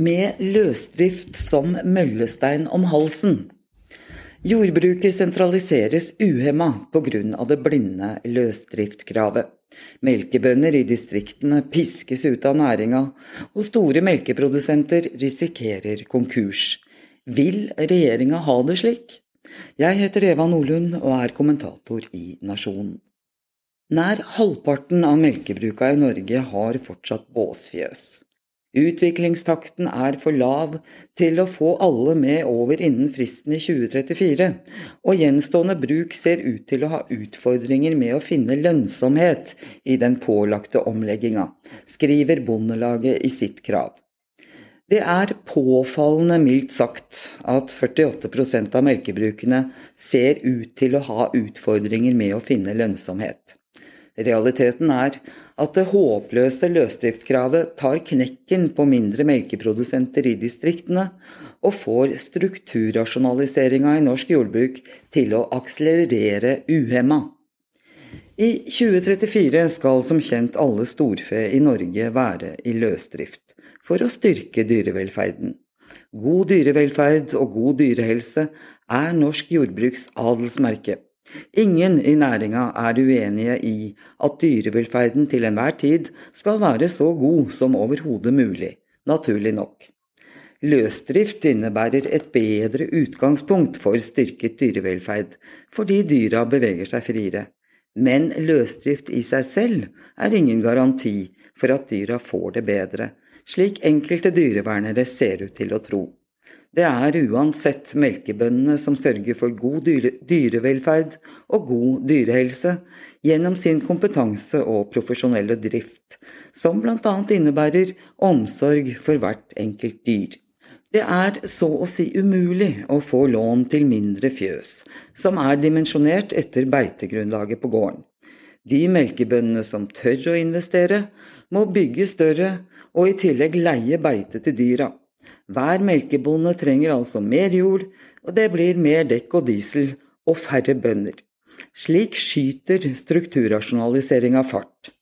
med løsdrift som møllestein om halsen. Jordbruket sentraliseres uhemma pga. det blinde løsdriftkravet. Melkebønder i distriktene piskes ut av næringa, og store melkeprodusenter risikerer konkurs. Vil regjeringa ha det slik? Jeg heter Eva Nordlund og er kommentator i Nasjonen. Nær halvparten av melkebruka i Norge har fortsatt båsfjøs. Utviklingstakten er for lav til å få alle med over innen fristen i 2034, og gjenstående bruk ser ut til å ha utfordringer med å finne lønnsomhet i den pålagte omlegginga, skriver Bondelaget i sitt krav. Det er påfallende mildt sagt at 48% av melkebrukene ser ut til å ha utfordringer med å finne lønnsomhet. Realiteten er at det håpløse løsdriftkravet tar knekken på mindre melkeprodusenter i distriktene, og får strukturrasjonaliseringa i norsk jordbruk til å akselerere uhemma. I 2034 skal som kjent alle storfe i Norge være i løsdrift, for å styrke dyrevelferden. God dyrevelferd og god dyrehelse er norsk jordbruks adelsmerke. Ingen i næringa er uenige i at dyrevelferden til enhver tid skal være så god som overhodet mulig, naturlig nok. Løsdrift innebærer et bedre utgangspunkt for styrket dyrevelferd, fordi dyra beveger seg friere. Men løsdrift i seg selv er ingen garanti for at dyra får det bedre, slik enkelte dyrevernere ser ut til å tro. Det er uansett melkebøndene som sørger for god dyre, dyrevelferd og god dyrehelse gjennom sin kompetanse og profesjonelle drift, som bl.a. innebærer omsorg for hvert enkelt dyr. Det er så å si umulig å få lån til mindre fjøs, som er dimensjonert etter beitegrunnlaget på gården. De melkebøndene som tør å investere, må bygge større og i tillegg leie beite til dyra. Hver melkebonde trenger altså mer jord, og det blir mer dekk og diesel og færre bønder. Slik skyter strukturrasjonaliseringa fart.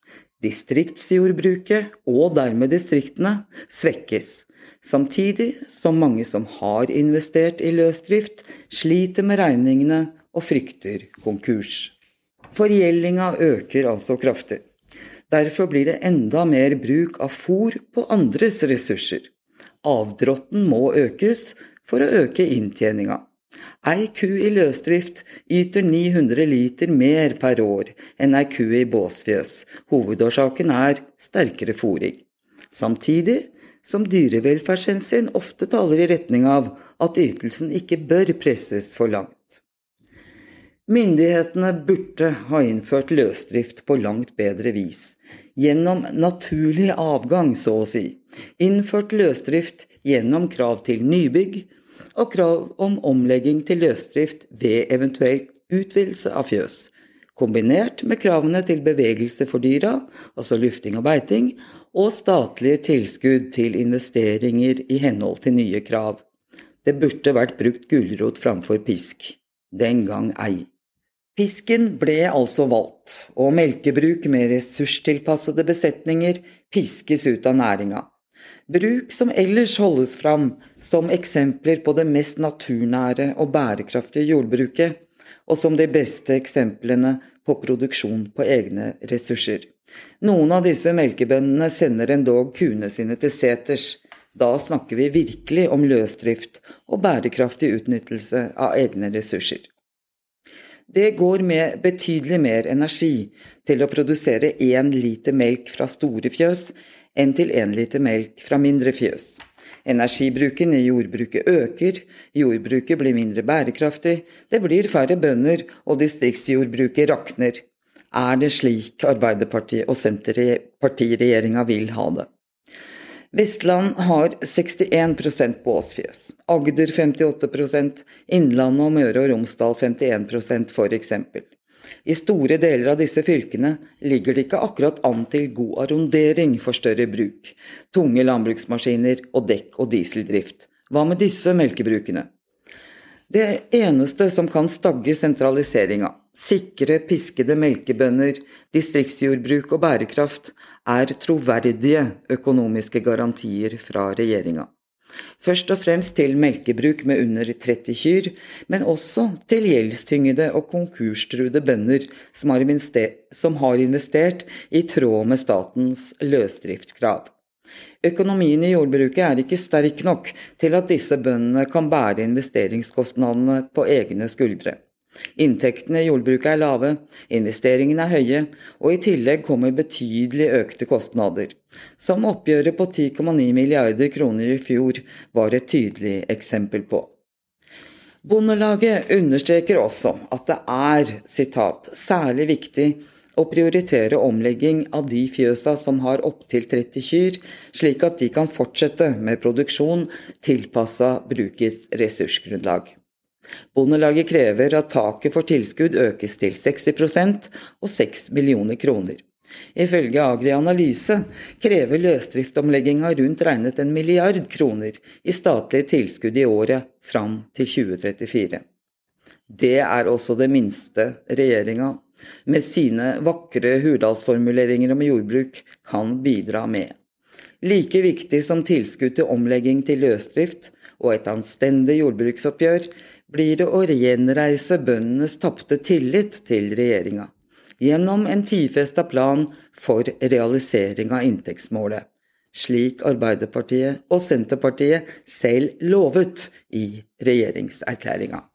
Distriktsjordbruket, og dermed distriktene, svekkes, samtidig som mange som har investert i løsdrift, sliter med regningene og frykter konkurs. Forgjeldinga øker altså kraftig. Derfor blir det enda mer bruk av fôr på andres ressurser. Avdråtten må økes for å øke inntjeninga. Ei ku i løsdrift yter 900 liter mer per år enn ei ku i båsfjøs. Hovedårsaken er sterkere fòring. Samtidig som dyrevelferdshensyn ofte taler i retning av at ytelsen ikke bør presses for langt. Myndighetene burde ha innført løsdrift på langt bedre vis, gjennom naturlig avgang, så å si, innført løsdrift gjennom krav til nybygg og krav om omlegging til løsdrift ved eventuelt utvidelse av fjøs, kombinert med kravene til bevegelse for dyra, altså lufting og beiting, og statlige tilskudd til investeringer i henhold til nye krav. Det burde vært brukt gulrot framfor pisk. Den gang ei. Pisken ble altså valgt, og melkebruk med ressurstilpassede besetninger piskes ut av næringa. Bruk som ellers holdes fram som eksempler på det mest naturnære og bærekraftige jordbruket, og som de beste eksemplene på produksjon på egne ressurser. Noen av disse melkebøndene sender endog kuene sine til seters. Da snakker vi virkelig om løsdrift og bærekraftig utnyttelse av egne ressurser. Det går med betydelig mer energi til å produsere én liter melk fra store fjøs enn til én liter melk fra mindre fjøs. Energibruken i jordbruket øker, jordbruket blir mindre bærekraftig, det blir færre bønder, og distriktsjordbruket rakner. Er det slik Arbeiderpartiet og Senterpartiregjeringa vil ha det? Vestland har 61 på åsfjøs, Agder 58 Innlandet og Møre og Romsdal 51% f.eks. I store deler av disse fylkene ligger det ikke akkurat an til god arrondering for større bruk, tunge landbruksmaskiner og dekk- og dieseldrift. Hva med disse melkebrukene? Det eneste som kan stagge sentraliseringa, sikre piskede melkebønder, distriktsjordbruk og bærekraft, er troverdige økonomiske garantier fra regjeringa. Først og fremst til melkebruk med under 30 kyr, men også til gjeldstyngede og konkurstruede bønder som har, investert i tråd med statens løsdriftskrav. Økonomien i jordbruket er ikke sterk nok til at disse bøndene kan bære investeringskostnadene på egne skuldre. Inntektene i jordbruket er lave, investeringene er høye, og i tillegg kommer betydelig økte kostnader, som oppgjøret på 10,9 milliarder kroner i fjor var et tydelig eksempel på. Bondelaget understreker også at det er citat, særlig viktig å prioritere omlegging av de fjøsa som har opptil 30 kyr, slik at de kan fortsette med produksjon tilpassa brukets ressursgrunnlag. Bondelaget krever at taket for tilskudd økes til 60% og 6 millioner kroner. Ifølge Agri Analyse krever løsdriftomlegginga rundt regnet en milliard kroner i statlige tilskudd i året fram til 2034. Det er også det minste regjeringa, med sine vakre hurdalsformuleringer om jordbruk, kan bidra med. Like viktig som tilskudd til omlegging til løsdrift og et anstendig jordbruksoppgjør, blir det å gjenreise bøndenes tapte tillit til regjeringa, gjennom en tidfesta plan for realisering av inntektsmålet, slik Arbeiderpartiet og Senterpartiet selv lovet i regjeringserklæringa.